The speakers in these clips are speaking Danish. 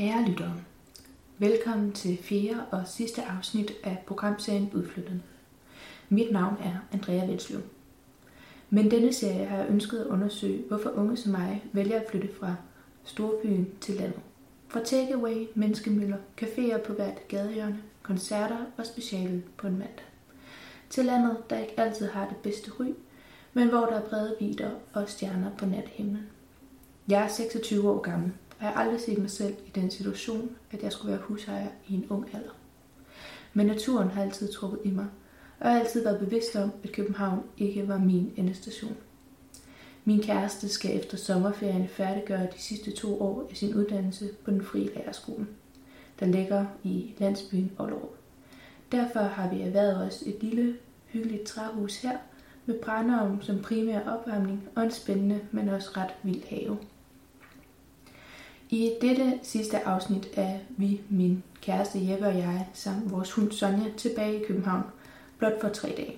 Kære lyttere, velkommen til fjerde og sidste afsnit af programserien Udflyttet. Mit navn er Andrea Velslev. Men denne serie har jeg ønsket at undersøge, hvorfor unge som mig vælger at flytte fra storbyen til landet. Fra takeaway, menneskemøller, caféer på hvert gadehjørne, koncerter og speciale på en mandag. Til landet, der ikke altid har det bedste ry, men hvor der er brede vider og stjerner på nathimlen. Jeg er 26 år gammel, og jeg har aldrig set mig selv i den situation, at jeg skulle være husejer i en ung alder. Men naturen har altid trukket i mig, og jeg har altid været bevidst om, at København ikke var min endestation. Min kæreste skal efter sommerferien færdiggøre de sidste to år af sin uddannelse på den frie lærerskole, der ligger i landsbyen Ollerup. Derfor har vi erhvervet os et lille, hyggeligt træhus her, med brændeovn som primær opvarmning og en spændende, men også ret vild have. I dette sidste afsnit er vi, min kæreste Jeppe og jeg, samt vores hund Sonja, tilbage i København, blot for tre dage.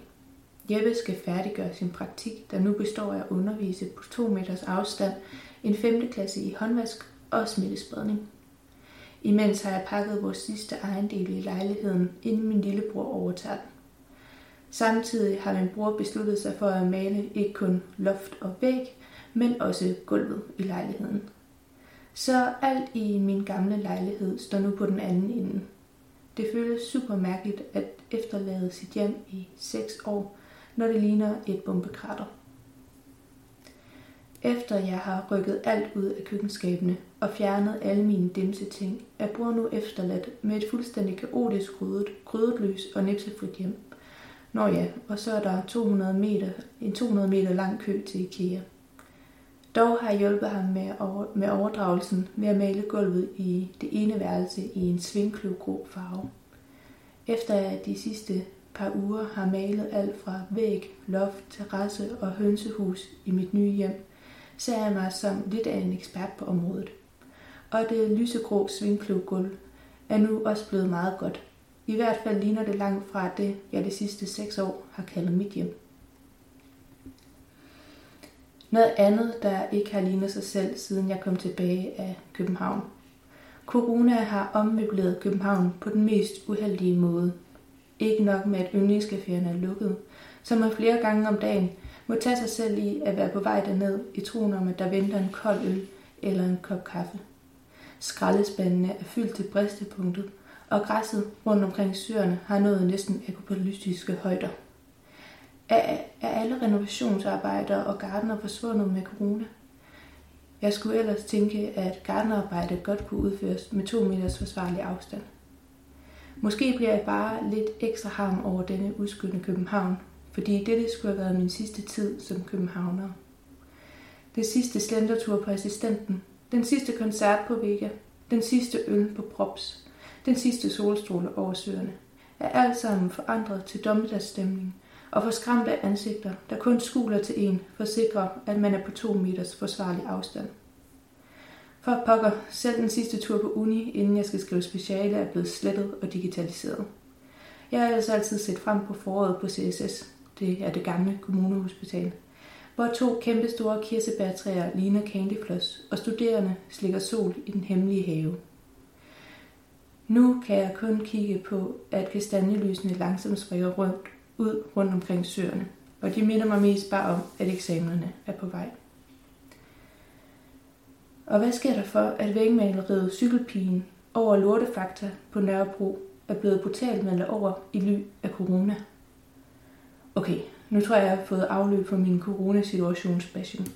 Jeppe skal færdiggøre sin praktik, der nu består af at undervise på to meters afstand, en 5. klasse i håndvask og smittespredning. Imens har jeg pakket vores sidste ejendel i lejligheden, inden min lillebror overtager den. Samtidig har min bror besluttet sig for at male ikke kun loft og væg, men også gulvet i lejligheden. Så alt i min gamle lejlighed står nu på den anden ende. Det føles super mærkeligt at efterlade sit hjem i 6 år, når det ligner et bombekrater. Efter jeg har rykket alt ud af køkkenskabene og fjernet alle mine dimseting, er bror nu efterladt med et fuldstændig kaotisk ryddet, krydret og nipsefrit hjem. Nå ja, og så er der 200 meter, en 200 meter lang kø til IKEA. Dog har jeg hjulpet ham med, over, med overdragelsen ved at male gulvet i det ene værelse i en svingkløvgrå farve. Efter at de sidste par uger har malet alt fra væg, loft, terrasse og hønsehus i mit nye hjem, ser jeg mig som lidt af en ekspert på området. Og det lysegrå svingkløvgulv er nu også blevet meget godt. I hvert fald ligner det langt fra det, jeg de sidste seks år har kaldet mit hjem. Noget andet, der ikke har lignet sig selv, siden jeg kom tilbage af København. Corona har ommøbleret København på den mest uheldige måde. Ikke nok med, at yndlingscaféerne er lukket, så man flere gange om dagen må tage sig selv i at være på vej derned i troen om, at der venter en kold øl eller en kop kaffe. Skraldespandene er fyldt til bristepunktet, og græsset rundt omkring søerne har nået næsten apokalyptiske højder. Er, er alle renovationsarbejdere og gardner forsvundet med corona? Jeg skulle ellers tænke, at gardnerarbejde godt kunne udføres med to meters forsvarlig afstand. Måske bliver jeg bare lidt ekstra harm over denne udskyldende København, fordi dette skulle have været min sidste tid som københavner. Det sidste slendertur på assistenten, den sidste koncert på Vega, den sidste øl på Props, den sidste solstråle over søerne, er alt sammen forandret til dommedagsstemning og forskræmte ansigter, der kun skuler til en for at sikre, at man er på to meters forsvarlig afstand. For pokker, selv den sidste tur på uni, inden jeg skal skrive speciale, er blevet slettet og digitaliseret. Jeg har altså altid set frem på foråret på CSS, det er det gamle kommunehospital, hvor to kæmpe store kirsebærtræer ligner candyfloss, og studerende slikker sol i den hemmelige have. Nu kan jeg kun kigge på, at kastanjelysene langsomt springer rundt ud rundt omkring søerne, og de minder mig mest bare om, at eksamenerne er på vej. Og hvad sker der for, at vægmaleriet Cykelpigen over Lortefakta på Nørrebro er blevet brutalt malet over i ly af corona? Okay, nu tror jeg, jeg har fået afløb for min coronasituationsbashing.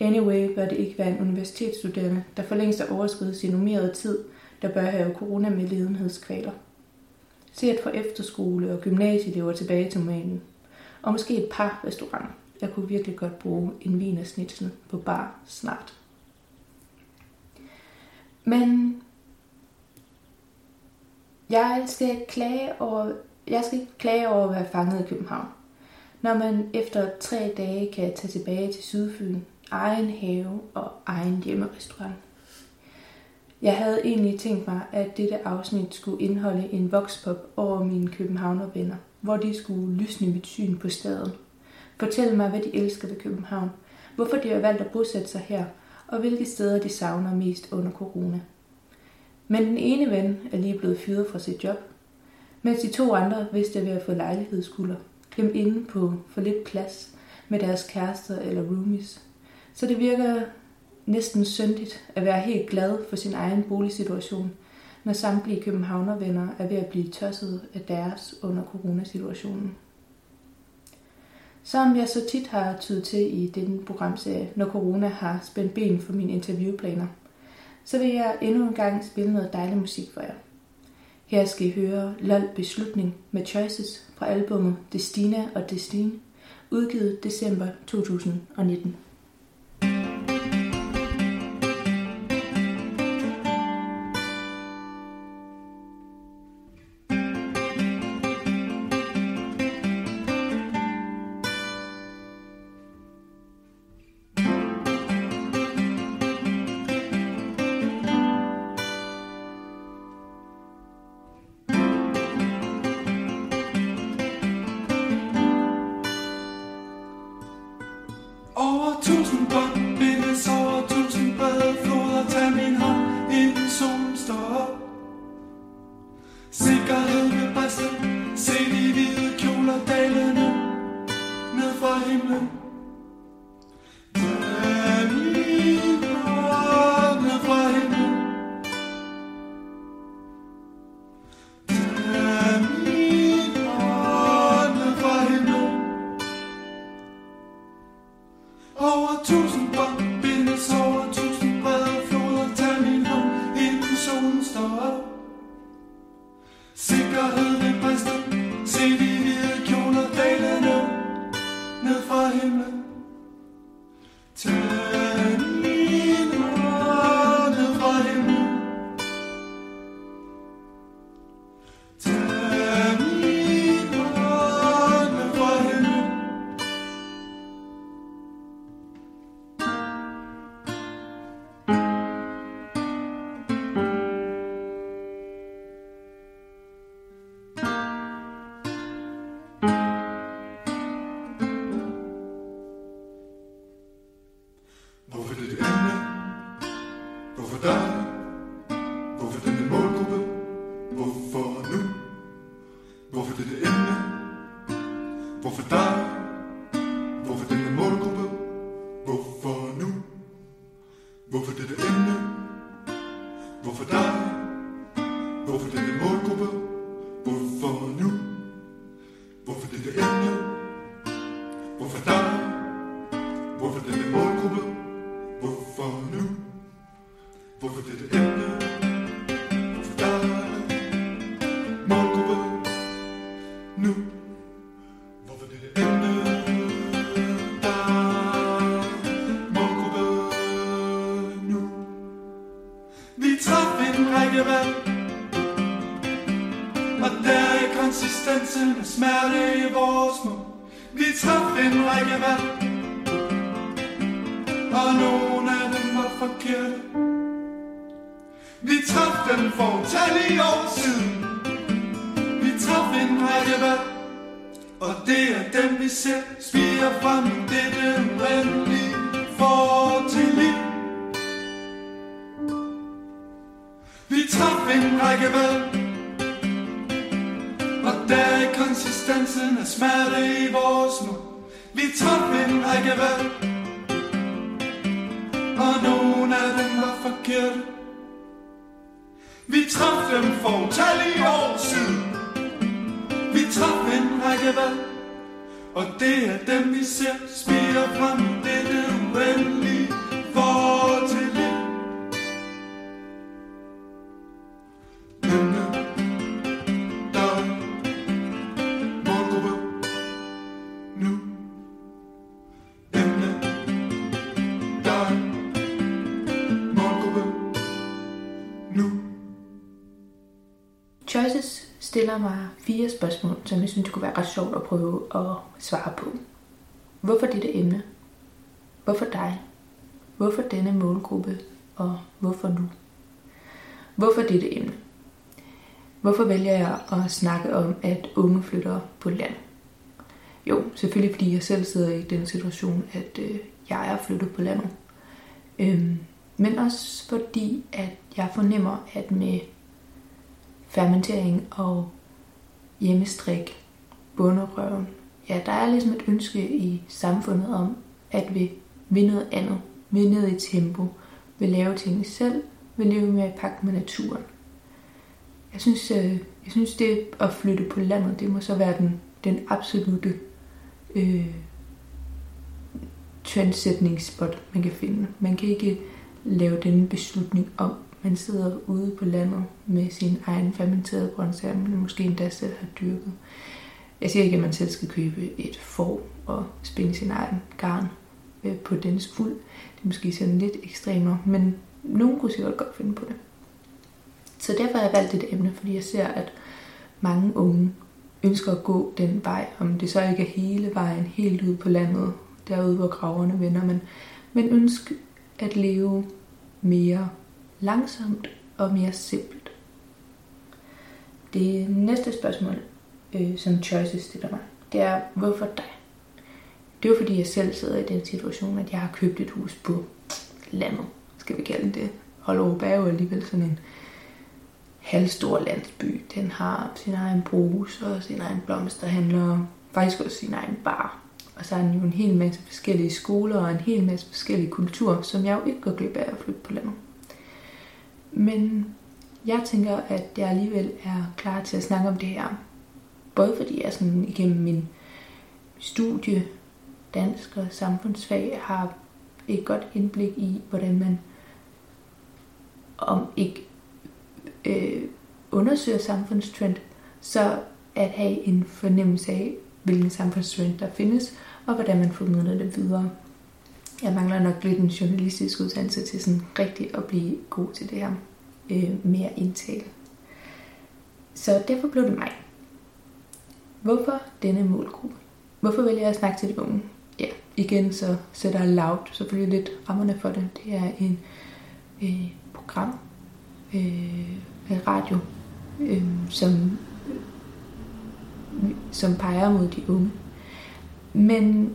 Anyway bør det ikke være en universitetsstuderende, der for længst har overskridet sin normerede tid, der bør have corona med lidenhedskvaler. Se at få efterskole og gymnasieelever tilbage til manen. Og måske et par restauranter. Jeg kunne virkelig godt bruge en snitsen på bar snart. Men jeg skal klage over, jeg skal ikke klage over at være fanget i København. Når man efter tre dage kan tage tilbage til Sydfyn, egen have og egen hjemmerestaurant. Jeg havde egentlig tænkt mig, at dette afsnit skulle indeholde en vokspop over mine københavnervenner, hvor de skulle lysne mit syn på staden. Fortælle mig, hvad de elsker ved København, hvorfor de har valgt at bosætte sig her, og hvilke steder de savner mest under corona. Men den ene ven er lige blevet fyret fra sit job, mens de to andre vidste ved at få lejlighedskulder, klemt inde på for lidt plads med deres kærester eller roomies. Så det virker næsten syndigt at være helt glad for sin egen boligsituation, når samtlige københavnervenner er ved at blive tosset af deres under coronasituationen. Som jeg så tit har tydet til i denne programserie, når corona har spændt ben for mine interviewplaner, så vil jeg endnu en gang spille noget dejlig musik for jer. Her skal I høre LOL Beslutning med Choices fra albumet Destina og Destine, udgivet december 2019. og nogen af dem var forkert Vi traf dem for i år siden. Vi traf en række valg, og det er dem vi ser spiger frem i dette uendelige for til. Vi traf en række valg, og der er konsistensen af smerte i vores mund. Vi traf en række valg, og nogle af dem var forkerte. Vi traf dem for utallige år siden. Vi traf en række valg, og det er dem vi ser spire frem i dette uendelige fortid. Stiller mig fire spørgsmål, som jeg synes det kunne være ret sjovt at prøve at svare på. Hvorfor dette emne? Hvorfor dig? Hvorfor denne målgruppe? Og hvorfor nu? Hvorfor dette emne? Hvorfor vælger jeg at snakke om, at unge flytter på land? Jo, selvfølgelig fordi jeg selv sidder i den situation, at øh, jeg er flyttet på landet. Øhm, Men også fordi, at jeg fornemmer, at med fermentering og hjemmestrik, bunderøven, ja, der er ligesom et ønske i samfundet om, at vi vil noget andet, vil ned i tempo, vil lave ting selv, vil leve mere i pagt med naturen. Jeg synes, øh, jeg synes det at flytte på landet, det må så være den, den absolute øh, trendsætningsspot, man kan finde. Man kan ikke lave den beslutning om. Man sidder ude på landet med sin egen fermenterede grøntsager, man måske endda selv har dyrket. Jeg siger ikke, at man selv skal købe et får og spænde sin egen garn øh, på dens fuld. Det er måske sådan lidt ekstremere, men nogen kunne sikkert godt finde på det. Så derfor har jeg valgt dette emne, fordi jeg ser, at mange unge ønsker at gå den vej, om det så ikke er hele vejen helt ud på landet, derude hvor graverne vender, men, men ønsker at leve mere langsomt og mere simpelt. Det næste spørgsmål, øh, som Choice stiller mig, det er, hvorfor dig? Det er jo fordi, jeg selv sidder i den situation, at jeg har købt et hus på landet, skal vi kalde det. Hollerup er jo alligevel sådan en halvstor landsby. Den har sin egen brus og sin egen blomsterhandler, faktisk også sin egen bar. Og så er den jo en hel masse forskellige skoler og en hel masse forskellige kulturer, som jeg jo ikke går glip af at flytte på landet. Men jeg tænker, at jeg alligevel er klar til at snakke om det her. Både fordi jeg sådan igennem min studie, dansk og samfundsfag, har et godt indblik i, hvordan man om ikke øh, undersøger samfundstrend, så at have en fornemmelse af, hvilken samfundstrend der findes, og hvordan man formidler det videre. Jeg mangler nok lidt en journalistisk uddannelse til sådan rigtig at blive god til det her øh, mere indtale. Så derfor blev det mig. Hvorfor denne målgruppe? Hvorfor vælger jeg at snakke til de unge? Ja, igen så sætter jeg loud selvfølgelig lidt rammerne for det. Det er en øh, program, øh, radio, øh, som, øh, som peger mod de unge. Men,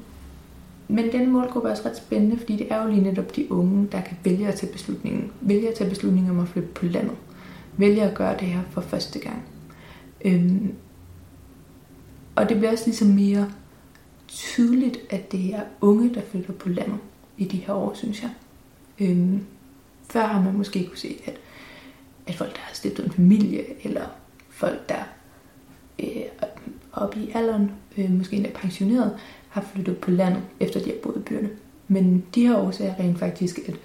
men denne målgruppe er også ret spændende, fordi det er jo lige netop de unge, der kan vælge at tage beslutningen. Vælge at tage beslutningen om at flytte på landet. Vælge at gøre det her for første gang. Øhm, og det bliver også ligesom mere tydeligt, at det er unge, der flytter på landet i de her år, synes jeg. Øhm, før har man måske kunne se, at, at folk, der har stiftet en familie, eller folk, der øh, op i alderen, øh, måske endda pensioneret, har flyttet på landet, efter de har boet i byerne. Men de her årsager rent faktisk, at,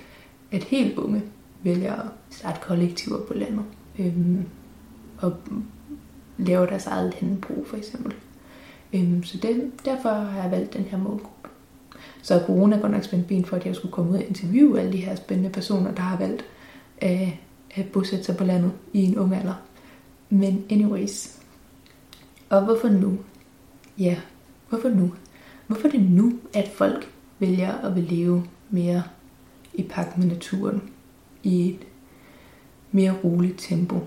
at helt unge vælger at starte kollektiver på landet. Øhm, og laver deres eget landbrug for eksempel. Øhm, så det, derfor har jeg valgt den her målgruppe. Så corona går nok spændt ben for, at jeg skulle komme ud og interviewe alle de her spændende personer, der har valgt at, at bosætte sig på landet i en ung alder. Men anyways, og hvorfor nu? Ja, hvorfor nu? Hvorfor er det nu, at folk vælger at vil leve mere i pagt med naturen, i et mere roligt tempo?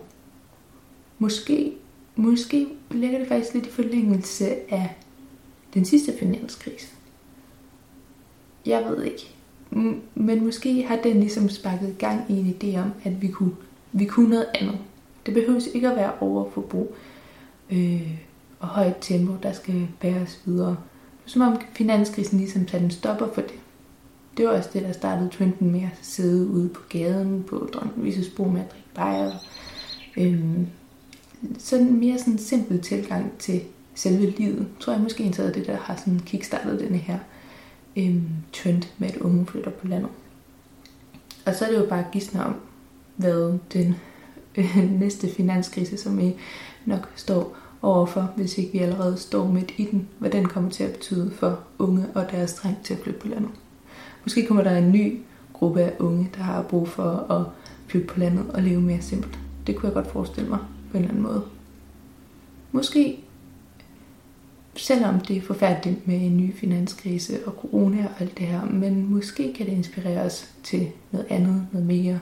Måske, måske ligger det faktisk lidt i forlængelse af den sidste finanskrise. Jeg ved ikke. Men måske har den ligesom sparket gang i en idé om, at vi kunne, vi kunne noget andet. Det behøves ikke at være overforbrug. Øh, og højt tempo, der skal bæres videre. Som om finanskrisen ligesom satte en stopper for det. Det var også det, der startede trenden med at sidde ude på gaden på Dronning Bro med at drikke bajer. Øhm, sådan mere sådan en simpel tilgang til selve livet, tror jeg måske en af det, der har sådan kickstartet denne her øhm, trend med, at unge flytter på landet. Og så er det jo bare gidsne om, hvad den øh, næste finanskrise, som I nok står overfor, hvis ikke vi allerede står midt i den, hvad den kommer til at betyde for unge og deres trang til at flytte på landet. Måske kommer der en ny gruppe af unge, der har brug for at flytte på landet og leve mere simpelt. Det kunne jeg godt forestille mig på en eller anden måde. Måske, selvom det er forfærdeligt med en ny finanskrise og corona og alt det her, men måske kan det inspirere os til noget andet, noget mere.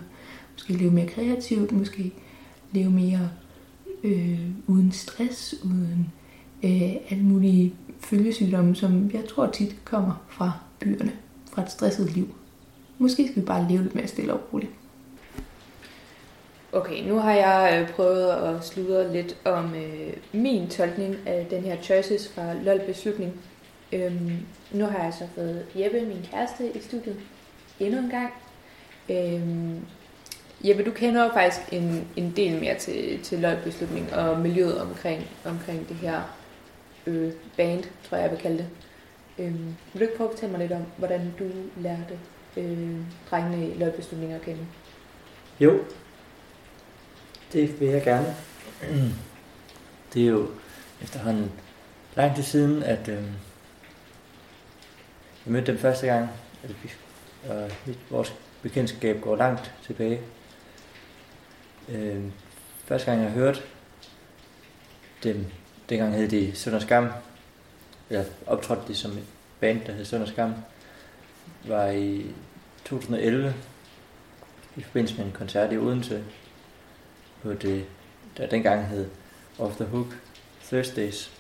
Måske leve mere kreativt, måske leve mere øh, uden stress, uden øh, alle mulige følgesygdomme, som jeg tror tit kommer fra byerne, fra et stresset liv. måske skal vi bare leve lidt mere stille og roligt. Okay, nu har jeg øh, prøvet at sludre lidt om øh, min tolkning af den her choices fra LOL beslutning. Øhm, nu har jeg så fået Jeppe, min kæreste, i studiet endnu en gang. Øhm, Jeppe, du kender jo faktisk en, en del mere til, til løgbeslutning og miljøet omkring, omkring det her øh, band, tror jeg, jeg vil kalde det. Øh, vil du ikke prøve at fortælle mig lidt om, hvordan du lærte øh, drengene i LOL-beslutninger at kende? Jo, det vil jeg gerne. Det er jo efterhånden lang tid siden, at øh, jeg mødte dem første gang, og vores bekendtskab går langt tilbage. Øh, første gang jeg hørte dem, dengang hed de Sønder Skam, eller optrådte de som et band, der hed Sønder Skam, var i 2011 i forbindelse med en koncert i Odense på det, der dengang hed Off the Hook Thursdays.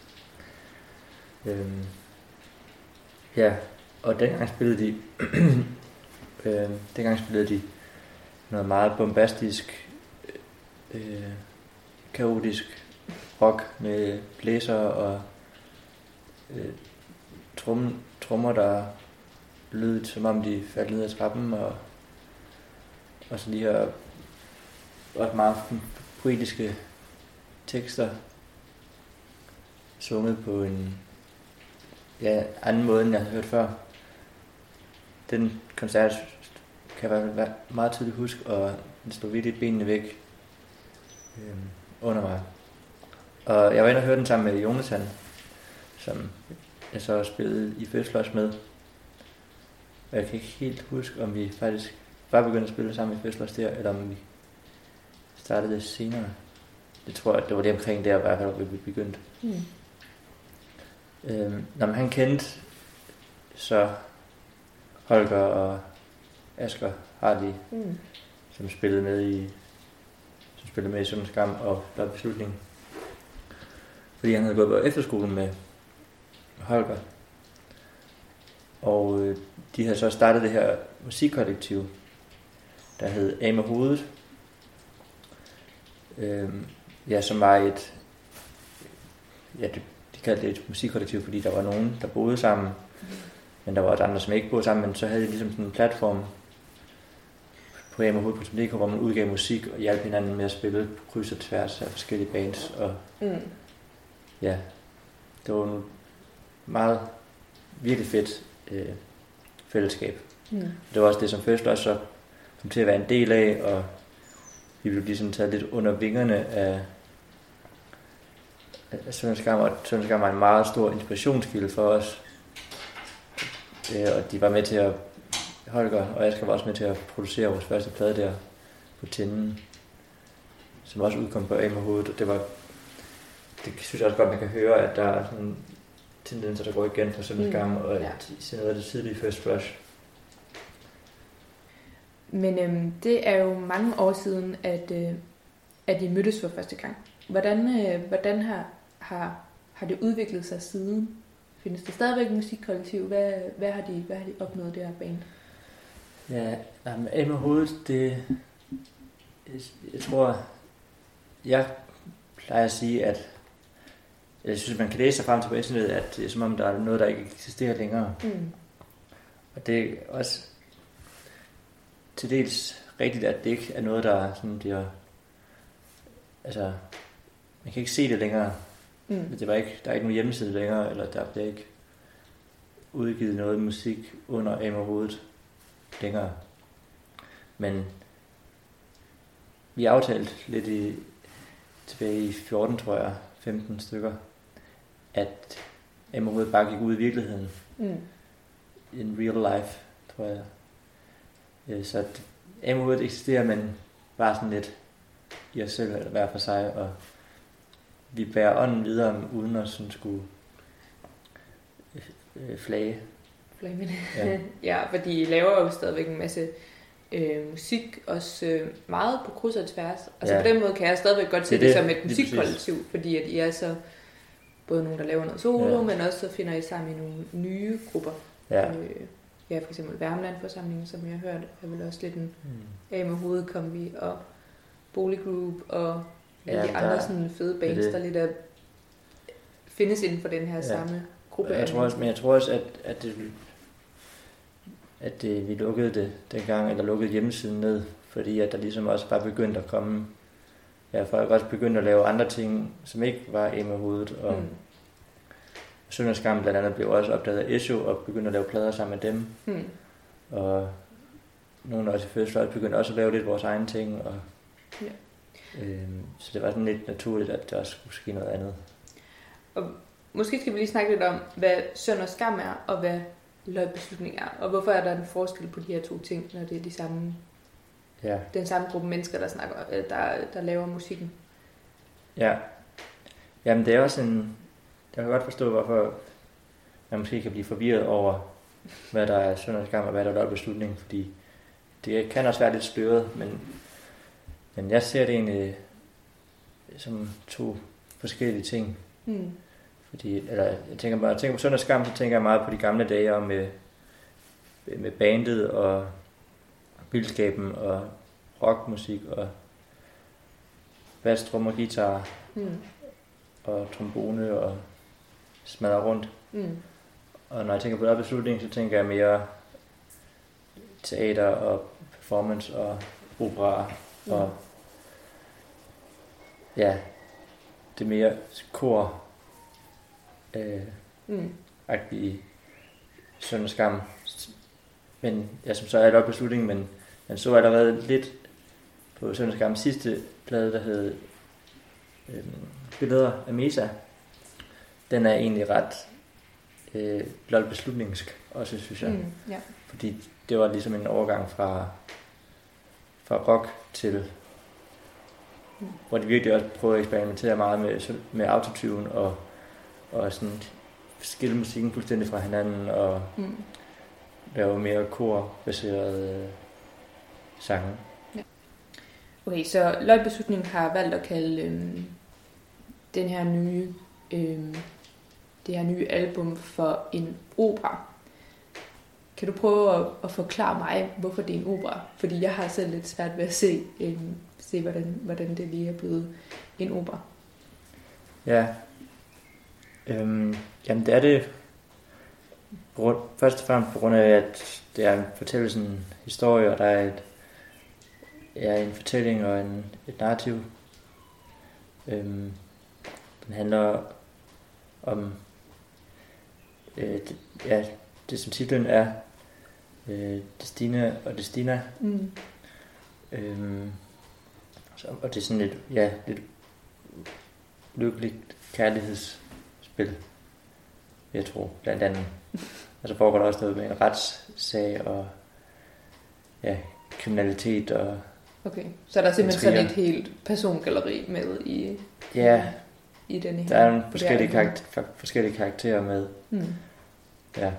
Øhm, ja, og dengang spillede de øhm, dengang spillede de noget meget bombastisk øh, kaotisk rock med blæser og øh, trum, trommer, der lød som om de faldt ned ad trappen, og, og så lige her også meget poetiske tekster, sunget på en ja, anden måde, end jeg havde hørt før. Den koncert kan jeg meget tydeligt huske, og den stod virkelig benene væk øh, under mig. Og jeg var inde og høre den sammen med Jonathan, som jeg så spillede i Fødsløs med. Og jeg kan ikke helt huske, om vi faktisk var begyndt at spille sammen i Fødsløs der, eller om vi startede det senere. Det tror jeg, det var det omkring der, i hvert fald, hvor vi begyndte. Mm. Øhm, når man han kendte så Holger og Asger Hardy, mm. som spillede med i spillede med i Sundens Skam og der beslutning. Fordi han havde gået på efterskolen med Holger. Og øh, de havde så startet det her musikkollektiv, der hed A med hovedet. Øhm, ja, som var et, ja, det, de kaldte det et musikkollektiv, fordi der var nogen, der boede sammen, men der var også andre, som ikke boede sammen, men så havde de ligesom sådan en platform på amahood.dk, hvor man udgav musik og hjalp hinanden med at spille på kryds og tværs af forskellige bands. Og mm. ja, det var en meget virkelig fedt øh, fællesskab. Mm. Det var også det, som først også så kom til at være en del af, og vi blev ligesom taget lidt under vingerne af, af Sønderskam, og Sønderskam var en meget stor inspirationskilde for os. Øh, og de var med til at, Holger og Asger var også med til at producere vores første plade der på Tinden, som også udkom på AM hovedet, og det var, det synes jeg også godt, man kan høre, at der er sådan tendenser, der går igen fra Sønderskam, mm. og ja. noget af det tidlige First Flush. Men øhm, det er jo mange år siden, at, øh, at de mødtes for første gang. Hvordan, øh, hvordan har, har, har det udviklet sig siden? Findes det stadigvæk musikkollektiv? Hvad, hvad, har, de, hvad har de opnået det her band? Ja, med af med hovedet, det, jeg tror, jeg plejer at sige, at jeg synes, man kan læse sig frem til på internettet, at det er som om, der er noget, der ikke eksisterer længere. Mm. Og det er også til dels rigtigt, at det ikke er noget, der sådan bliver... Altså, man kan ikke se det længere. Mm. Det var ikke, der er ikke nogen hjemmeside længere, eller der bliver ikke udgivet noget musik under Amer hovedet længere. Men vi aftalte lidt i, tilbage i 14, tror jeg, 15 stykker, at Amer hovedet bare gik ud i virkeligheden. Mm. In real life, tror jeg. Øh, så M-hovedet eksisterer, men bare sådan lidt i os selv, eller hver for sig, og vi bærer ånden videre, uden at sådan skulle øh, flage. Det. Ja. ja, fordi I laver jo stadigvæk en masse øh, musik, også øh, meget på kryds og tværs. Altså ja. på den måde kan jeg stadigvæk godt se det, det, det som et musikkollektiv, fordi at I er så både nogen, der laver noget solo, ja. men også så finder I sammen i nogle nye grupper. Ja. Øh, ja, for eksempel Værmland-forsamlingen, som jeg har hørt, er vel også lidt en Mm. af med hovedkombi og Boliggroup og alle Ja, de der andre er- sådan fede det bands, det. der lidt er, findes inden for den her Ja. samme gruppe. Jeg tror også, men jeg tror også, at, at, det, at det, vi lukkede det dengang, eller lukkede hjemmesiden ned, fordi at der ligesom også bare begyndte at komme, ja, folk også begyndte at lave andre ting, som ikke var Emma hovedet, og mm. Sønderskam blandt andet blev også opdaget af Esho, og begyndte at lave plader sammen med dem, Mm. og nogle af os i Fødsel begyndte også at lave lidt vores egne ting, og Ja. øhm, så det var sådan lidt naturligt, at der også skulle ske noget andet. Måske skal vi lige snakke lidt om, hvad søn og skam er, og hvad løgbeslutning er, og hvorfor er der en forskel på de her to ting, når det er de samme, Ja. den samme gruppe mennesker, der, snakker, øh, der, der laver musikken. Ja. Jamen det er også en... Jeg kan godt forstå, hvorfor man måske kan blive forvirret over, hvad der er synd og skam, og hvad der er beslutning, fordi det kan også være lidt sløret, men, men jeg ser det egentlig som to forskellige ting. Mm. Fordi, eller jeg tænker, bare, jeg tænker på synd og skam, så tænker jeg meget på de gamle dage og med, med bandet og vildskaben og rockmusik og bass, drum og guitar Mm. og trombone og smadre rundt. Mm. Og når jeg tænker på den beslutning, så tænker jeg mere teater og performance og opera Mm. og ja, det mere kor øh, Mm. agtige Søn og Skam. Men ja, som så er det beslutningen, men man så allerede lidt på Søn og Skams sidste plade, der hed øhm, Billeder af Mesa. Den er egentlig ret øh, lol beslutningsk, også synes jeg. Mm. Ja. Fordi det var ligesom en overgang fra, fra rock til, Mm. hvor de virkelig også prøvede at eksperimentere meget med, med autotune og, og sådan skille musikken fuldstændig fra hinanden og Mm. lave mere kor-baseret øh, sange. Okay, så løgbeslutningen har valgt at kalde øhm, den her nye, øhm, det her nye album for en opera. Kan du prøve at, at forklare mig, hvorfor det er en opera? Fordi jeg har selv lidt svært ved at se, øhm, se hvordan, hvordan det lige er blevet en opera. Ja. Øhm, jamen det er det først og fremmest på grund af, at det er en fortællelse en historie, og der er et, ja, en fortælling og en, et narrativ. Øhm, den handler om, øh, det, ja, det som titlen er, øh, Destina og Destina. Mm. Øhm, så, og det er sådan lidt, ja, lidt lykkeligt kærlighedsspil, vil jeg tro, blandt andet. Og så foregår der også noget med en retssag og ja, kriminalitet og Okay, så der er simpelthen sådan et helt persongalleri med i, ja, i den her. der er nogle forskellige, karakter, forskellige karakterer med. Mm. Ja,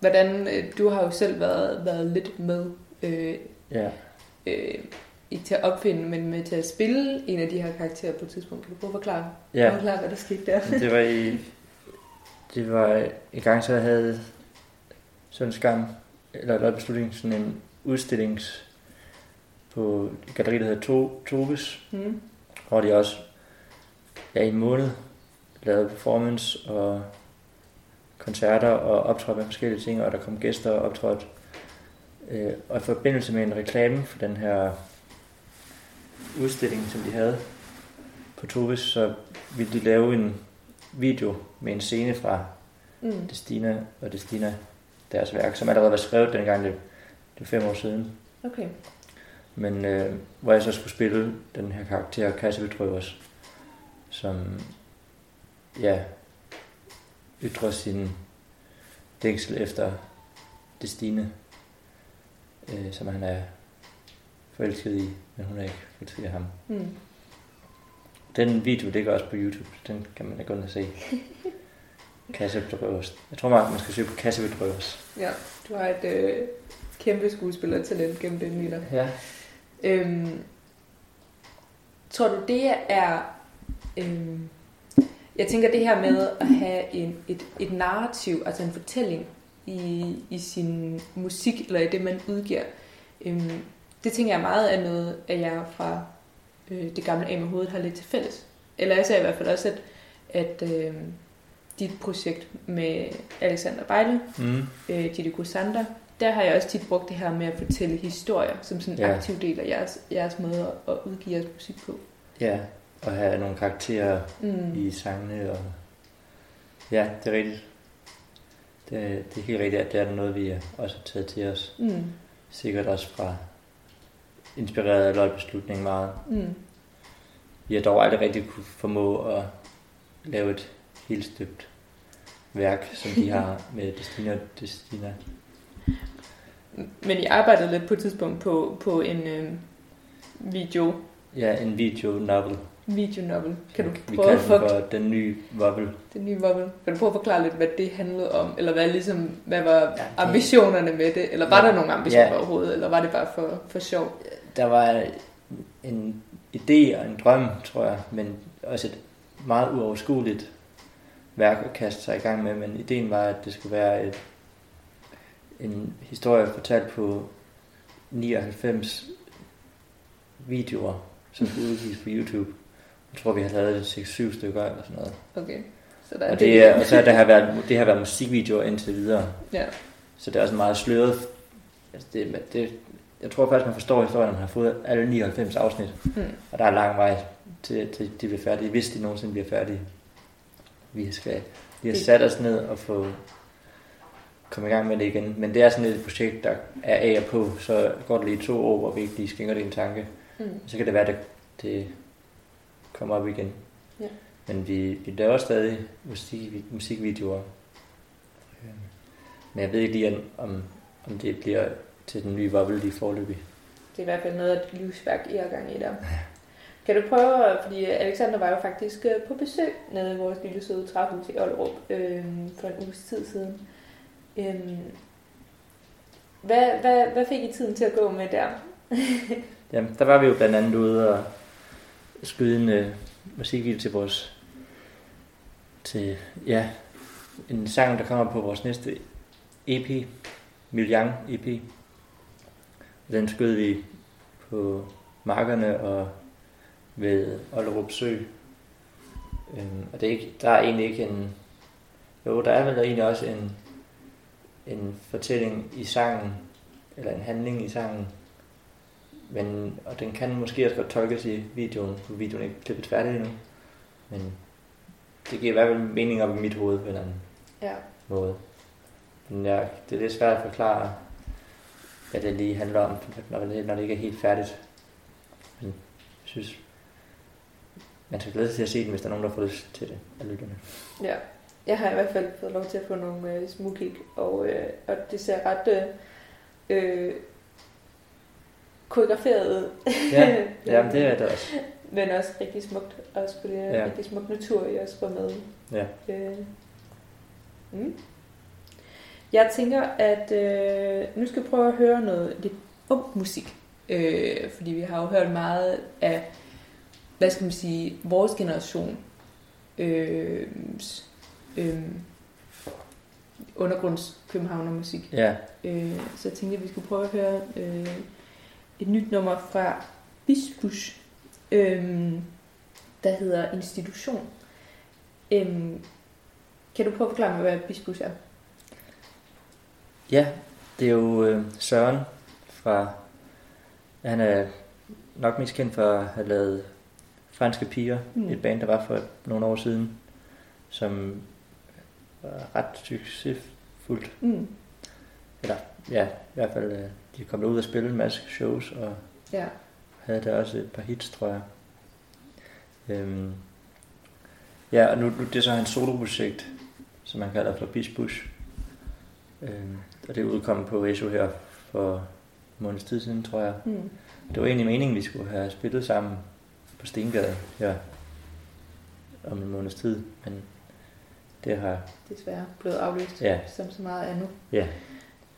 Hvordan, øh, du har jo selv været, været lidt med øh, ja. øh, ikke til at opfinde, men med til at spille en af de her karakterer på et tidspunkt. Kan du prøve at forklare, ja. forklare hvad der skete der? Det var i det var i gang, så jeg havde sådan en skam, eller der beslutning, sådan en udstillings på et galleri, der hedder to, Toves, Mm. hvor de også ja, i en måned lavede performance og koncerter og optrådte med forskellige ting, og der kom gæster og optrådte. Øh, og i forbindelse med en reklame for den her udstilling, som de havde på Toves, så ville de lave en video med en scene fra Mm. Destina og Destina, deres værk, som allerede var skrevet dengang, det, det er fem år siden. Okay. Men øh, hvor jeg så skulle spille den her karakter, Kasse Betrøvers, som ja, ytrer sin længsel efter Destine, øh, som han er forelsket i, men hun er ikke forelsket i ham. Mm. Den video ligger også på YouTube, så den kan man da gå og se. Kasse Betrøvers. Jeg tror meget, man skal søge på Kasse Betrøvers. Ja, du har et øh, kæmpe skuespillertalent gennem den lille. Ja. Øhm, tror du, det er... Øhm, jeg tænker det her med at have en, et, et narrativ, altså en fortælling, i, i sin musik, eller i det, man udgiver. Øhm, det tænker jeg meget er noget, at jeg fra øh, det gamle A med hovedet har lidt til fælles. Eller jeg ser i hvert fald også, at, at øh, dit projekt med Alexander Bejle, Mm. øh, Didi Kusander, der har jeg også tit brugt det her med at fortælle historier, som sådan en Ja. aktiv del af jeres, jeres måde at udgive jeres musik på. Ja, og have nogle karakterer Mm. i sangene. Og... Ja, det er rigtigt. Det, det er helt rigtigt, at det er noget, vi også har taget til os. Mm. Sikkert også fra inspireret af løgbeslutningen meget. Mm. Vi har dog aldrig rigtig kunne formå at lave et helt støbt værk, som de har med Destina og Destina. Men I arbejdede lidt på et tidspunkt på, på en øh, video, Ja, en video novel. video novel. Kan du vi prøve at for, for den nye vobbel. den nye novel? Kan du prøve at forklare lidt, hvad det handlede om? Eller hvad, ligesom, hvad var det- ambitionerne med det? Eller var Ja. der nogle ambitioner Ja. overhovedet? Eller var det bare for, for sjov? Der var en idé og en drøm, tror jeg, men også et meget uoverskueligt værk at kaste sig i gang med. Men ideen var, at det skulle være et, en historie fortalt på 99 videoer, som skulle udgives på YouTube. Jeg tror, vi har lavet 6-7 stykker eller sådan noget. Okay. Så der er Og, det, er- og så har det har været, det har været musikvideoer indtil videre. Ja. Så det er også meget sløret. Altså det, det, jeg tror faktisk, man forstår historien, når man har fået alle 99 afsnit. Mm. Og der er lang vej til, til de bliver færdige, hvis de nogensinde bliver færdige. Vi skal har Det- sat os ned og få komme i gang med det igen. Men det er sådan et projekt, der er af og på, så går det lige to år, hvor vi ikke lige skænker det en tanke. Mm. Så kan det være, at det, det kommer op igen. Ja. Men vi, vi laver stadig musik, musikvideoer. Øhm, Men jeg ved ikke lige, om, om det bliver til den nye vobbel lige forløbig. Det er i hvert fald noget af et livsværk, I har gang i der. Kan du prøve, fordi Alexander var jo faktisk øh, på besøg nede i vores lille søde træhus i Ollerup øh, for en uges tid siden. Øh, hvad, hvad, hvad fik I tiden til at gå med der? Jamen, der var vi jo blandt andet ude og skyde en uh, musikvideo til vores til, ja, en sang, der kommer på vores næste EP, Miljang EP. Den skød vi på markerne og ved Ollerup Sø. Øhm, og det er ikke, der er egentlig ikke en... Jo, der er vel egentlig også en, en fortælling i sangen, eller en handling i sangen, men, og den kan måske også godt tolkes i videoen, for videoen er ikke klippet færdig endnu. Men det giver i hvert fald mening op i mit hoved på en eller anden Ja. måde. Men ja, det er lidt svært at forklare, hvad det lige handler om, når det, når det ikke er helt færdigt. Men jeg synes, man skal glæde sig til at se den, hvis der er nogen, der får lyst til det af lytterne. ja. Jeg har i hvert fald fået lov til at få nogle øh, smugkig, og, øh, og det ser ret øh, øh, koreograferet ud. Ja, ja det er det også. Men også rigtig smukt. Også på det ja. rigtig smuk natur, I også var med. Ja. Øh. Mm. Jeg tænker, at øh, nu skal vi prøve at høre noget lidt ung musik. Øh, fordi vi har jo hørt meget af, hvad skal man sige, vores generation øh, øh, undergrunds Københavner-musik. Ja, Øh, så jeg tænkte, at vi skulle prøve at høre øh, et nyt nummer fra Bisbush, øh, der hedder Institution. Øh, kan du prøve at forklare mig, hvad Bisbush er? Ja det er jo øh, Søren fra... Han er nok mest kendt for at have lavet Franske Piger, Mm. et band, der var for nogle år siden, som var ret succesfuldt. Mm. Ja, i hvert fald, øh, de kom ud og spille en masse shows, og Ja. havde der også et par hits, tror jeg. Øhm, ja, og nu, nu det er så hans soloprojekt, som man kalder for Beach Bush. Øhm, og det udkommet på SO her for måneds tid siden, tror jeg. Mm. Det var egentlig meningen, vi skulle have spillet sammen på Stengade her om en måneds tid, men det har, Desværre blevet aflyst, ja, som så meget andet. ja,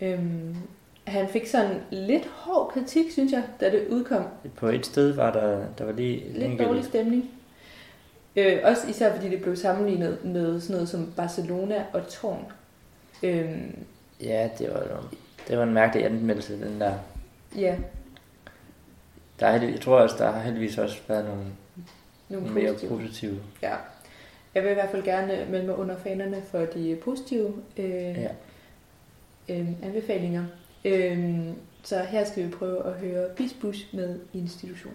Øhm, han fik sådan lidt hård kritik, synes jeg, da det udkom. på et sted var der, der var lige Lidt enkelt- dårlig stemning. Øh, også især fordi det blev sammenlignet med sådan noget som Barcelona og Tårn. Øhm, Ja, det var, det var en mærkelig anmeldelse, den der. Ja, Der er, jeg tror også, der har heldigvis også været nogle nogle mere positive. positive. Ja. Jeg vil i hvert fald gerne melde mig under fanerne for de positive øh, Ja. øh, anbefalinger. Øh, så her skal vi prøve at høre Bisbus med institution.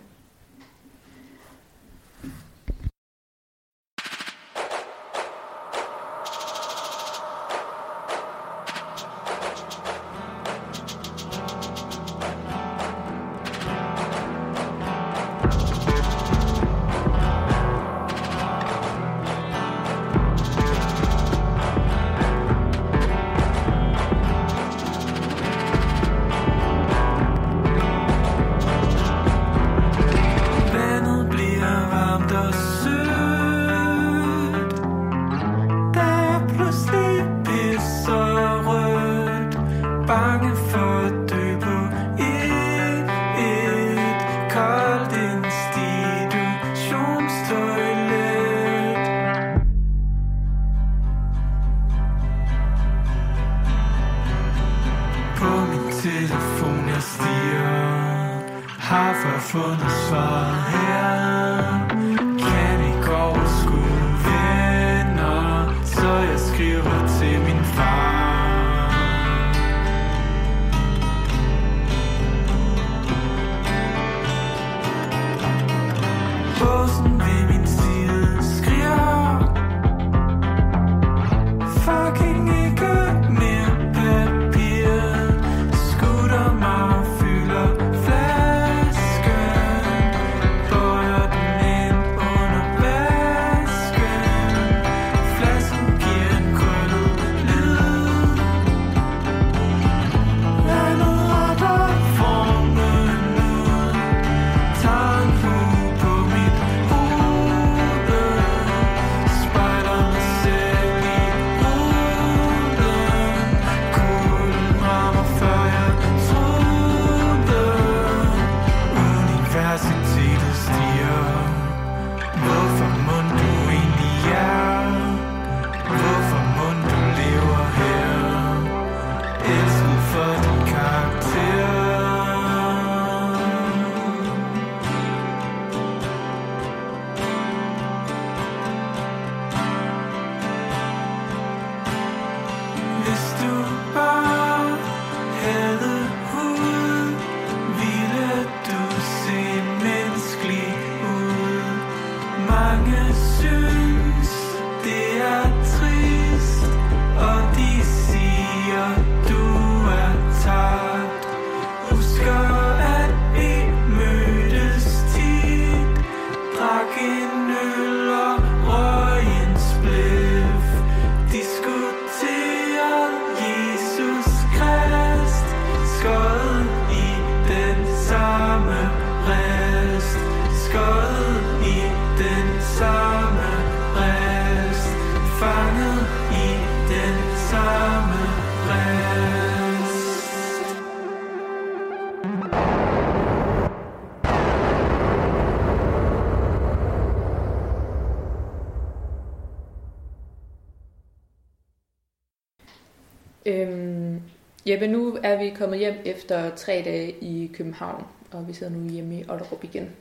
Jeppe, nu er vi kommet hjem efter tre dage i København, og vi sidder nu hjemme i Otterup igen.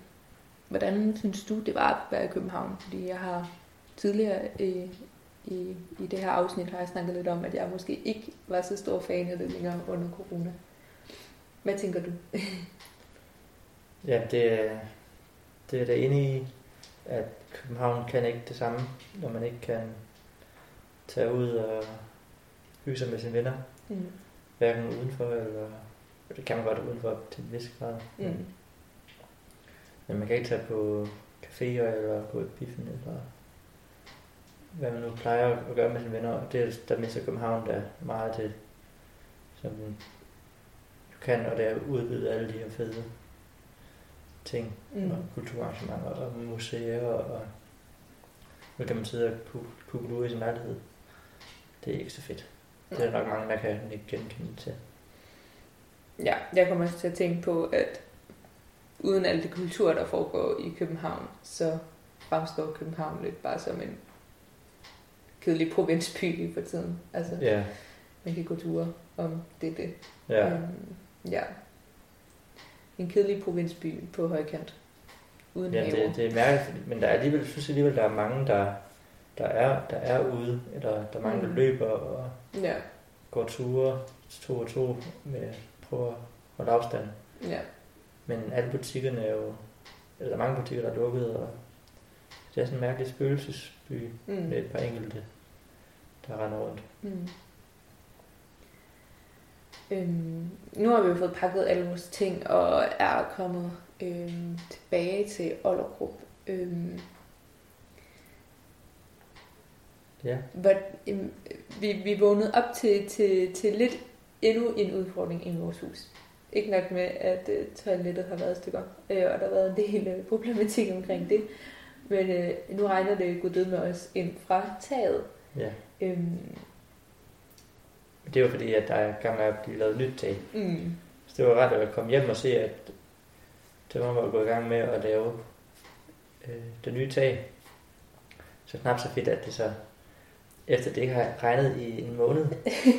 Hvordan synes du, det var at være i København? Fordi jeg har tidligere i, i, i det her afsnit har jeg snakket lidt om, at jeg måske ikke var så stor fan af det længere under corona. Hvad tænker du? Ja, det, er- det er da inde i, at København kan ikke det samme, når man ikke kan tage ud og hygge sig med sine venner. Mm. Hverken udenfor, eller det kan man godt udenfor til en vis grad. Mm. Men man kan ikke tage på caféer eller gå i biffen, eller hvad man nu plejer at gøre med sine venner. Og det er der mister København, der er meget til, som du kan, og det er udbyde alle de her fede ting, Mm. og kulturarrangementer og museer, og nu kan man sidde og pu- pugle ud i sin lejlighed. Det er ikke så fedt. Det er der nok mange, der kan ikke genkende til. Ja, jeg kommer også til at tænke på, at uden alt det kultur, der foregår i København, så fremstår København lidt bare som en kedelig provinsby lige for tiden. Altså, Ja, man kan gå ture om det er det. Ja. Øhm, ja. En kedelig provinsby på højkant. Uden Ja, det, det er mærkeligt, men der er alligevel, jeg synes alligevel, der er mange, der, der, er, der er ude, eller der er mange, der Mm. løber og Ja, går ture, to og to, med prøver at holde afstand. ja. Men alle butikkerne er jo, eller der er mange butikker, der er lukket, og det er sådan en mærkelig spøgelsesby Mm. med et par enkelte, der render rundt. Mm. Øhm, nu har vi jo fået pakket alle vores ting og er kommet øhm, tilbage til Ollerup. Øhm, Ja, But, øhm, vi, vi vågnede op til, til, til lidt endnu en udfordring i vores hus. Ikke nok med, at øh, toilettet har været stykker, øh, og der har været en del øh, problematik omkring det. Men øh, nu regner det gud med os ind fra taget. ja. Øhm, Det jo fordi, at der er gang med at blive lavet nyt tag. mm, Så det var ret at komme hjem og se, at det var var gået i gang med at lave øh, det nye tag. Så knap så fedt, at det så, efter det ikke har regnet i en måned,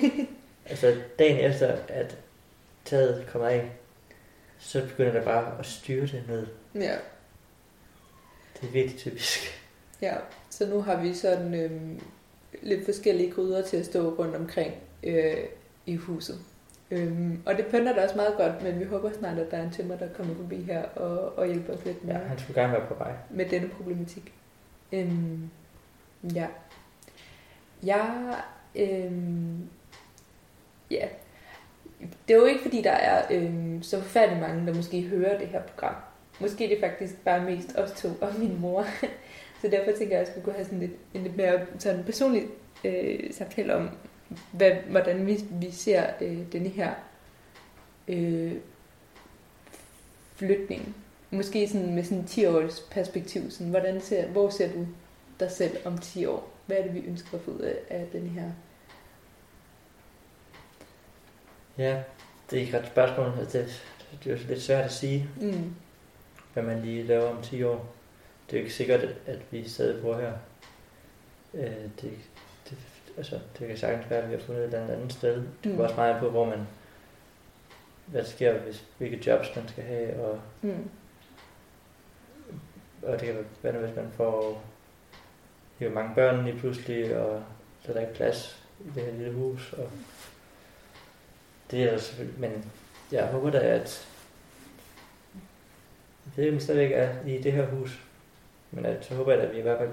altså dagen efter, at taget kommer af, så begynder det bare at styre det ned. ja. Det er virkelig typisk. Ja, så nu har vi sådan øhm, lidt forskellige gryder til at stå rundt omkring øh, i huset. Øhm, og det pynter da også meget godt, men vi håber snart, at der er en tømmer, der kommer forbi her og, og hjælper os lidt med, Ja, han skulle gerne være på vej. med denne problematik. Øhm, ja. Jeg, Øh, ja, det er jo ikke fordi, der er øh, så forfærdeligt mange, der måske hører det her program. Måske er det faktisk bare mest os to og min mor. Så derfor tænker jeg, at vi kunne have sådan lidt, en lidt mere sådan personlig øh, samtale om, hvad, hvordan vi, vi ser øh, denne her øh, flytning. Måske sådan med sådan 10-års perspektiv. Sådan, hvordan ser, hvor ser du dig selv om 10 år? Hvad er det, vi ønsker at få ud af, af den her? Ja, det er ikke ret spørgsmål. Altså, Det, det er jo lidt svært at sige, Mm. hvad man lige laver om 10 år. Det er jo ikke sikkert, at- vi stadig bor her. Øh, det, det, altså, det kan sagtens være, at vi har fundet et eller andet sted. Det Mm. kommer også meget på, hvor man... Hvad sker, hvis, hvilke jobs man skal have, og, Mm. og det kan være, hvis man får jo mange børn lige pludselig, og så er der ikke plads i det her lille hus. Og det er selvfølgelig, men jeg håber da, at om vi stadigvæk er i det her hus, men at, så håber jeg at vi i hvert fald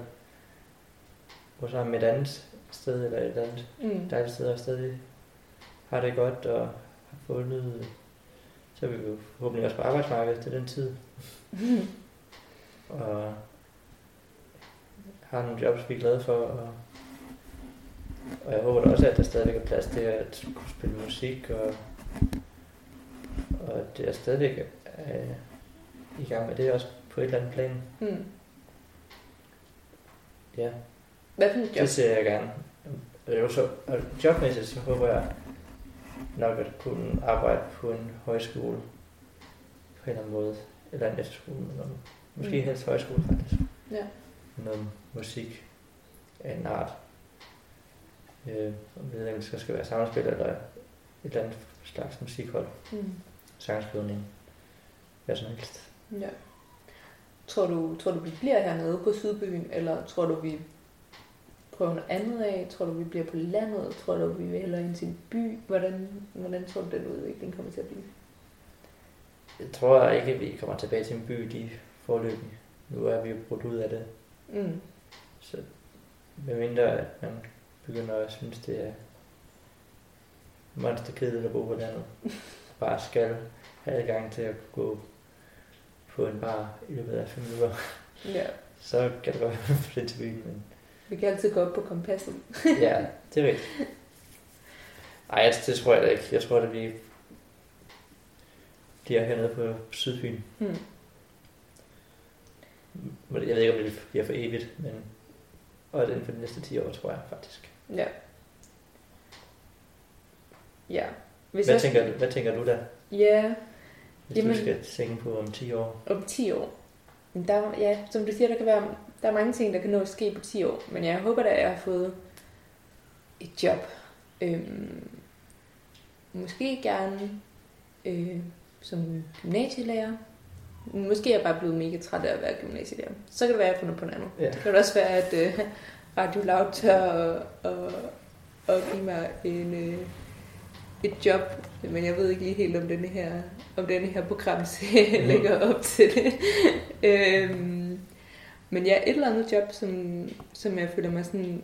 bor sammen et andet sted, eller et andet Mm. dejligt sted, og stadig har det godt, og har fundet, så er vi jo forhåbentlig også på arbejdsmarkedet til den tid, Mm. og har nogle jobs, vi er glade for, og, og jeg håber da også, at der stadigvæk er plads til at kunne spille musik, og, og at jeg stadigvæk er i gang med det også på et eller andet plan. Mm. Ja, Hvad for et job? det ser jeg gerne. Og jo så, og jobmæssigt, så håber jeg nok at kunne arbejde på en højskole på en eller anden måde, eller en efterskole, eller måske Mm. helst højskole faktisk. Ja. Noget musik af en art. Øh, jeg ved ikke, om det så skal være samspil eller et eller andet slags musikhold. Mm. Sangskrivning. Hvad som helst. Ja. Tror du, tror du, vi bliver hernede på Sydbyen, eller tror du, vi prøver noget andet af? Tror du, vi bliver på landet? Tror du, vi vil hellere ind til en by? Hvordan, hvordan tror du, den udvikling kommer til at blive? Jeg tror ikke, at vi kommer tilbage til en by de forløbig. Nu er vi jo brudt ud af det. Mm. Så medmindre at man begynder at synes, det er monsterkedeligt at bo på landet. Bare skal have adgang til at gå på en bar i løbet af fem minutter. Ja. Så kan det godt være flytte til byen, men Vi kan altid gå op på kompasset. ja, det er rigtigt. Ej, det, det tror jeg da ikke. Jeg tror, at vi bliver hernede på Sydfyn. Mm. Jeg ved ikke, om det bliver for evigt, men og inden for de næste 10 år, tror jeg faktisk. Ja. Ja. Hvis Hvad jeg- tænker, du, hvad tænker du da, Ja, hvis Jamen- du skal tænke på om 10 år? om 10 år. Der, ja, som du siger, der kan være der er mange ting, der kan nå at ske på 10 år. Men jeg håber da, at jeg har fået et job. Øhm, måske gerne øh, som gymnasielærer. Måske er jeg bare blevet mega træt af at være gymnasielærer. Så kan det være, at jeg finder på noget andet. Ja. Det kan også være, at øh, Radio Loud tør og, og, og give mig en, øh, et job, men jeg ved ikke lige helt, om denne her, om denne her programserie Mhm. lægger op til det. øhm, men ja, et eller andet job, som, som jeg føler mig sådan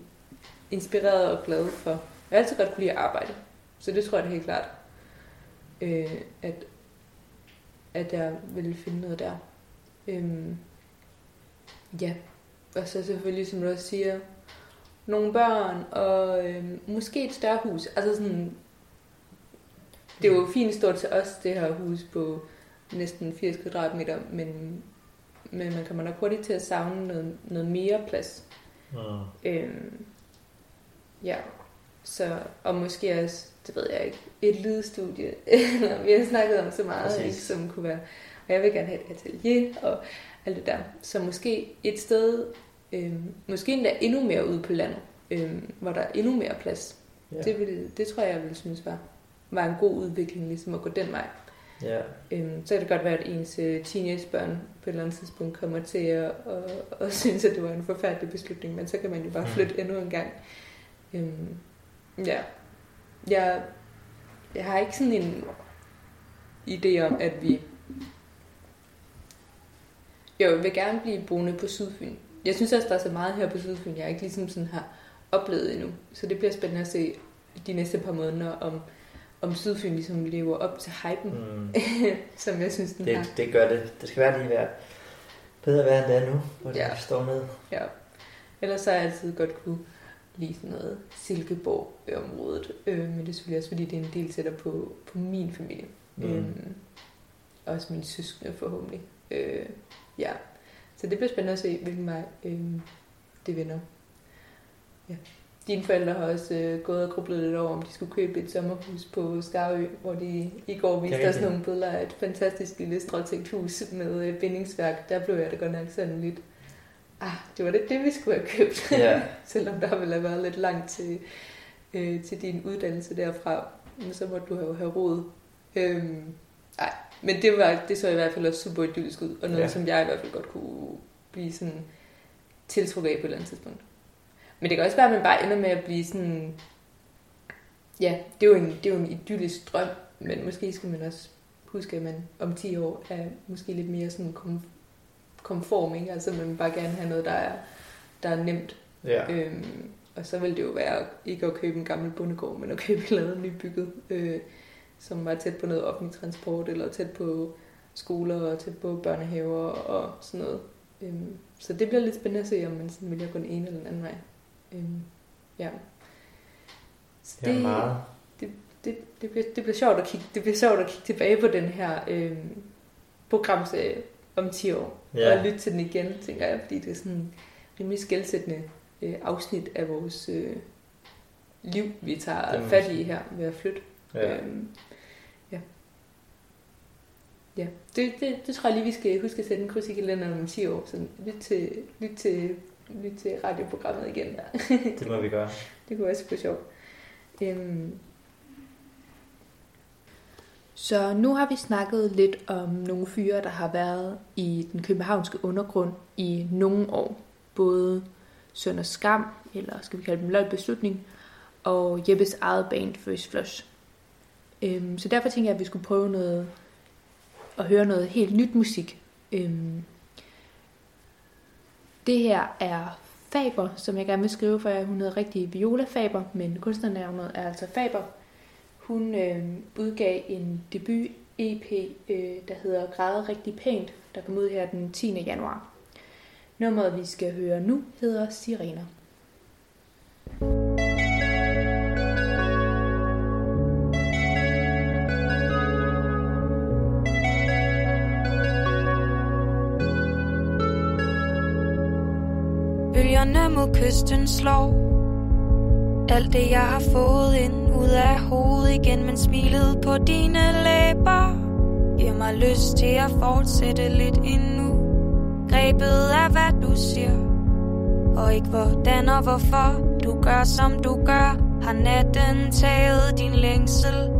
inspireret og glad for. Jeg har altid godt kunne lide at arbejde, så det tror jeg da helt klart, øh, at, at jeg vil finde noget der. Øhm, ja, og så selvfølgelig, som du også siger, nogle børn, og øh, måske et større hus. Altså sådan, det er jo fint stort til os, det her hus på næsten 80 kvadratmeter, men, men man kommer nok hurtigt til at savne noget, noget mere plads. Mm. Øhm, ja, så, og måske også, det ved jeg ikke, et lydstudie, vi har snakket om så meget, Præcis. ikke, som kunne være, og jeg vil gerne have et atelier, og alt det der. Så måske et sted, øhm, måske endda endnu mere ude på landet, øhm, hvor der er endnu mere plads. Ja. Det, ville, det tror jeg, jeg ville synes var, var en god udvikling, ligesom at gå den vej. ja. Øhm, så kan det godt være, at ens øh, teenagebørn på et eller andet tidspunkt kommer til at, at, at synes, at det var en forfærdelig beslutning, men så kan man jo bare Mm. flytte endnu en gang. Øhm, ja. Jeg, jeg har ikke sådan en idé om, at vi... Jo, jeg vil gerne blive boende på Sydfyn. Jeg synes også, der er så meget her på Sydfyn, jeg ikke ligesom sådan har oplevet endnu. Så det bliver spændende at se de næste par måneder, om, om Sydfyn ligesom lever op til hypen, Mm. som jeg synes, den har. Det, det gør det. Det skal være lige være bedre være, end det er nu, hvor det Ja. ja. står ned. Ja. Ellers så har jeg altid godt kunne lide sådan noget Silkeborg-området. Øh, men det er selvfølgelig også, fordi det er en del tættere på, på min familie. Mm. Øhm, også mine søskende forhåbentlig. Øh, ja. Så det bliver spændende at se, hvilken vej øh, det vender. Ja. Dine forældre har også øh, gået og grublet lidt over, om de skulle købe et sommerhus på Skarø, hvor de i går viste os nogle billeder af et fantastisk lille stråtægt hus med øh, bindingsværk. Der blev jeg da godt nok sådan lidt, ah, det var det, det vi skulle have købt. Ja. Selvom der ville have været lidt langt til, øh, til din uddannelse derfra, men så må du jo have råd. Øhm, nej, men det, var, det så i hvert fald også super idyllisk ud, og noget, ja. Som jeg i hvert fald godt kunne blive sådan tiltrukket af på et eller andet tidspunkt. Men det kan også være, at man bare ender med at blive sådan... Ja, det er jo en, det er jo en idyllisk drøm, men måske skal man også huske, at man om 10 år er måske lidt mere sådan konform, ikke? Altså man vil bare gerne have noget, der er, der er nemt. Ja. Øhm, og så vil det jo være ikke at købe en gammel bondegård, men at købe et eller andet nybygget, øh, som var tæt på noget offentlig transport, eller tæt på skoler og tæt på børnehaver og sådan noget. Øhm, så det bliver lidt spændende at se, om man sådan at gå den ene eller den anden vej. Øhm, ja. Så Det er meget. det, det, bliver, det bliver sjovt at kigge, det bliver sjovt at kigge tilbage på den her øh, programserie om 10 år. Ja. Og lytte til den igen, tænker jeg, fordi det er sådan en rimelig skældsættende øh, afsnit af vores øh, liv, vi tager man fat i her ved at flytte. Ja. Øhm, ja. Ja, det, det, det tror jeg lige, vi skal huske at sætte en kryds i kalenderen om 10 år. Så lyt til, lyt til, lyt til radioprogrammet igen der. Det må vi gøre. Det kunne også være sjovt. Øhm. Så nu har vi snakket lidt om nogle fyre, der har været i den københavnske undergrund i nogle år. Både Sønder Skam, eller skal vi kalde dem Løg Beslutning, og Jeppes eget band First Flush. Øhm, så derfor tænker jeg, at vi skulle prøve noget at høre noget helt nyt musik. Øhm, det her er Faber, som jeg gerne vil skrive for jer. Hun hedder rigtig Viola Faber, men kunstnernavnet er altså Faber. Hun øh, udgav en debut EP, øh, der hedder Græde rigtig pænt, der kom ud her den 10. januar. Nummeret, vi skal høre nu, hedder Sirener. Bølgerne mod kysten slår alt det jeg har fået ind ud af hovedet igen Men smilet på dine læber. Giver mig lyst til at fortsætte lidt endnu. Grebet af hvad du siger. Og ikke hvordan og hvorfor. Du gør som du gør. Har natten taget din længsel?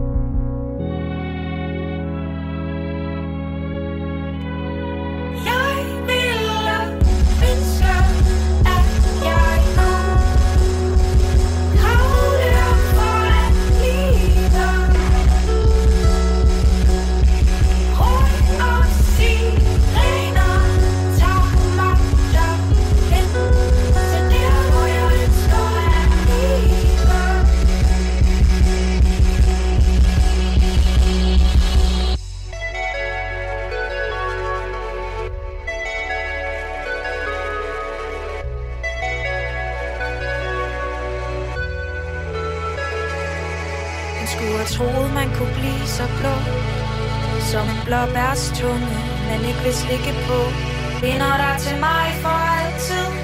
Skulle have troet, man kunne blive så blå Som en blåbærstunge, man ikke vil slikke på. Binder dig til mig for altid.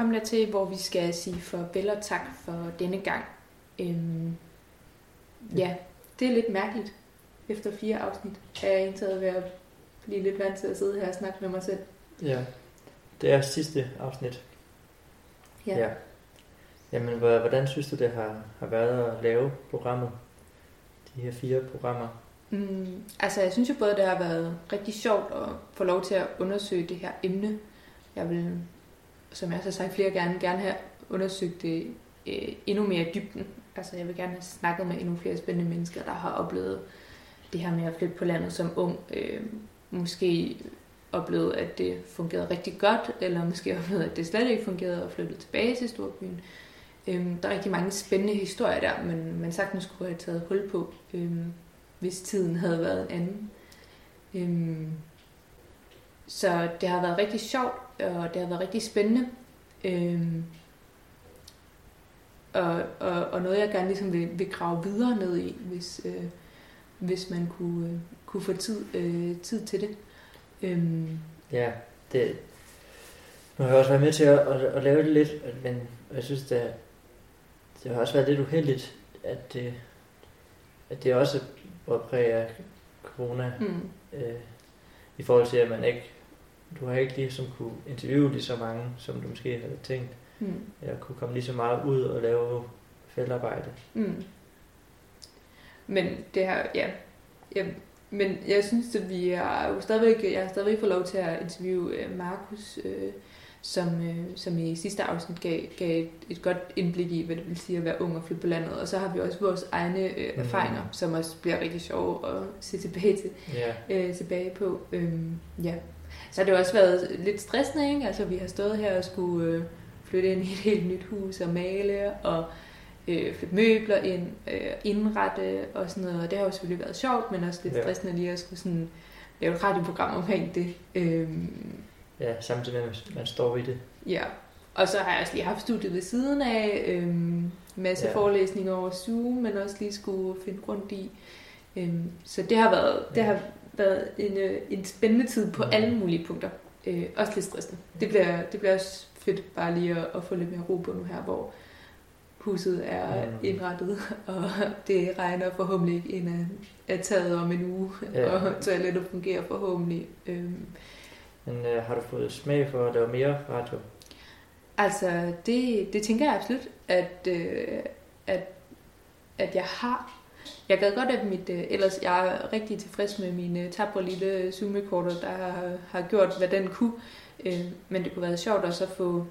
Er vi ved at komme dertil, hvor vi skal sige farvel og tak for denne gang. Øhm, ja, det er lidt mærkeligt. Efter fire afsnit er jeg indtaget ved at blive lidt vant til at sidde her og snakke med mig selv. Ja, det er sidste afsnit. Ja. ja. Jamen, hvor- hvordan synes du, det har, har været at lave programmet? De her fire programmer. Mm, altså, jeg synes jo både, det har været rigtig sjovt at få lov til at undersøge det her emne. Jeg vil, som jeg også har sagt flere gerne, gerne have undersøgt det øh, endnu mere i dybden. Altså, jeg vil gerne have snakket med endnu flere spændende mennesker, der har oplevet det her med at flytte på landet som ung. Øh, måske oplevet, at det fungerede rigtig godt, eller måske oplevet, at det slet ikke fungerede og flyttet tilbage til Storbyen. Øhm, der er rigtig mange spændende historier der, men man sagtens skulle have taget hul på, øhm, hvis tiden havde været en anden. Øhm, så det har været rigtig sjovt, og det har været rigtig spændende. Øhm, og, og, og noget, jeg gerne ligesom vil, vil grave videre ned i, hvis, øh, hvis man kunne, øh, kunne få tid, øh, tid til det. Øhm, Ja, det, nu har jeg også været med til at, at, at lave det lidt, men jeg synes, det, det har også været lidt uheldigt, at det, at det også var præget af corona, mm, øh, i forhold til, at man ikke, du har ikke ligesom kunne interviewe lige så mange, som du måske havde tænkt, mm, eller kunne komme lige så meget ud og lave feltarbejde. mm. Men det her, ja, ja men jeg synes, at vi er jo stadigvæk, jeg har stadigvæk fået lov til at interviewe øh, Markus, øh, som, øh, som i sidste afsnit gav, gav et, et godt indblik i, hvad det vil sige at være ung og flytte på landet. Og så har vi også vores egne øh, Mhm. erfaringer, som også bliver rigtig sjove at se tilbage til. Ja, øh, tilbage på. Øhm, ja. Så har det også været lidt stressende, ikke? Altså, vi har stået her og skulle øh, flytte ind i et helt nyt hus og male og øh, flytte møbler ind, øh, indrette og sådan noget. Og det har jo selvfølgelig været sjovt, men også lidt Ja. stressende lige at skulle sådan lave et radioprogram omkring det. Øhm, ja, samtidig med, at man står i det. ja. Og så har jeg også lige haft studiet ved siden af, øhm, masse Ja. forelæsninger over Zoom, men også lige skulle finde rundt i. Øhm, så det har været, det har været en, øh, en spændende tid på Mm. alle mulige punkter. Øh, også lidt stressende. Det bliver, det bliver også fedt bare lige at, at få lidt mere ro på nu her, hvor huset er Mm. indrettet, og det regner forhåbentlig ikke ind af, af taget om en uge, ja. og toilettet fungerer forhåbentlig. Øhm, Men øh, har du fået smag for at lave mere radio? Altså, det, det tænker jeg absolut, at, øh, at, at jeg har. Jeg gad godt, at mit, øh, ellers jeg er rigtig tilfreds med min øh, tabre lille Zoom-recorder, der har, har gjort, hvad den kunne. Øh, men det kunne være sjovt også at få,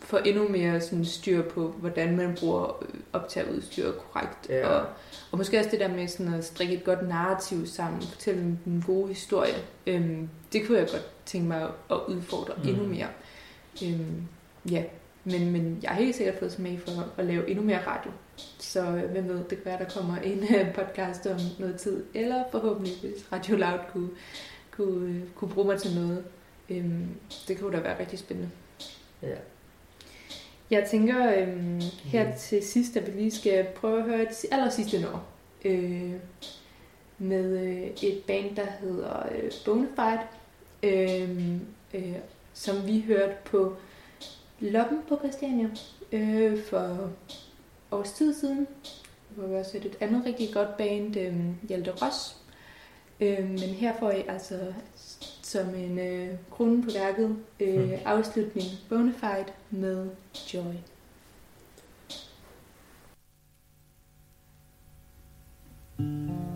få endnu mere sådan, styr på, hvordan man bruger øh, optageudstyr korrekt. Ja. Og, og måske også det der med sådan at strikke et godt narrativ sammen, fortælle en god historie. Øhm, det kunne jeg godt tænke mig at udfordre Mm. endnu mere. Øhm, ja, men, men jeg har helt sikkert fået smag for at lave endnu mere radio. Så øh, hvem ved, det kan være, der kommer en øh, podcast om noget tid. Eller forhåbentlig, hvis Radio Loud kunne, kunne, øh, kunne bruge mig til noget. Øhm, det kunne da være rigtig spændende. Ja. Jeg tænker øhm, her til sidst, at vi lige skal prøve at høre et aller sidste nummer. Øh, med øh, et band, der hedder øh, Bonafide, øh, øh, som vi hørte på Loppen på Christiania øh, for års tid siden. Hvor vi også et andet rigtig godt band, øh, Hjalte Ross. Øh, men her får I altså som en øh, krone på værket øh, afslutning Bonafide med Joy. Give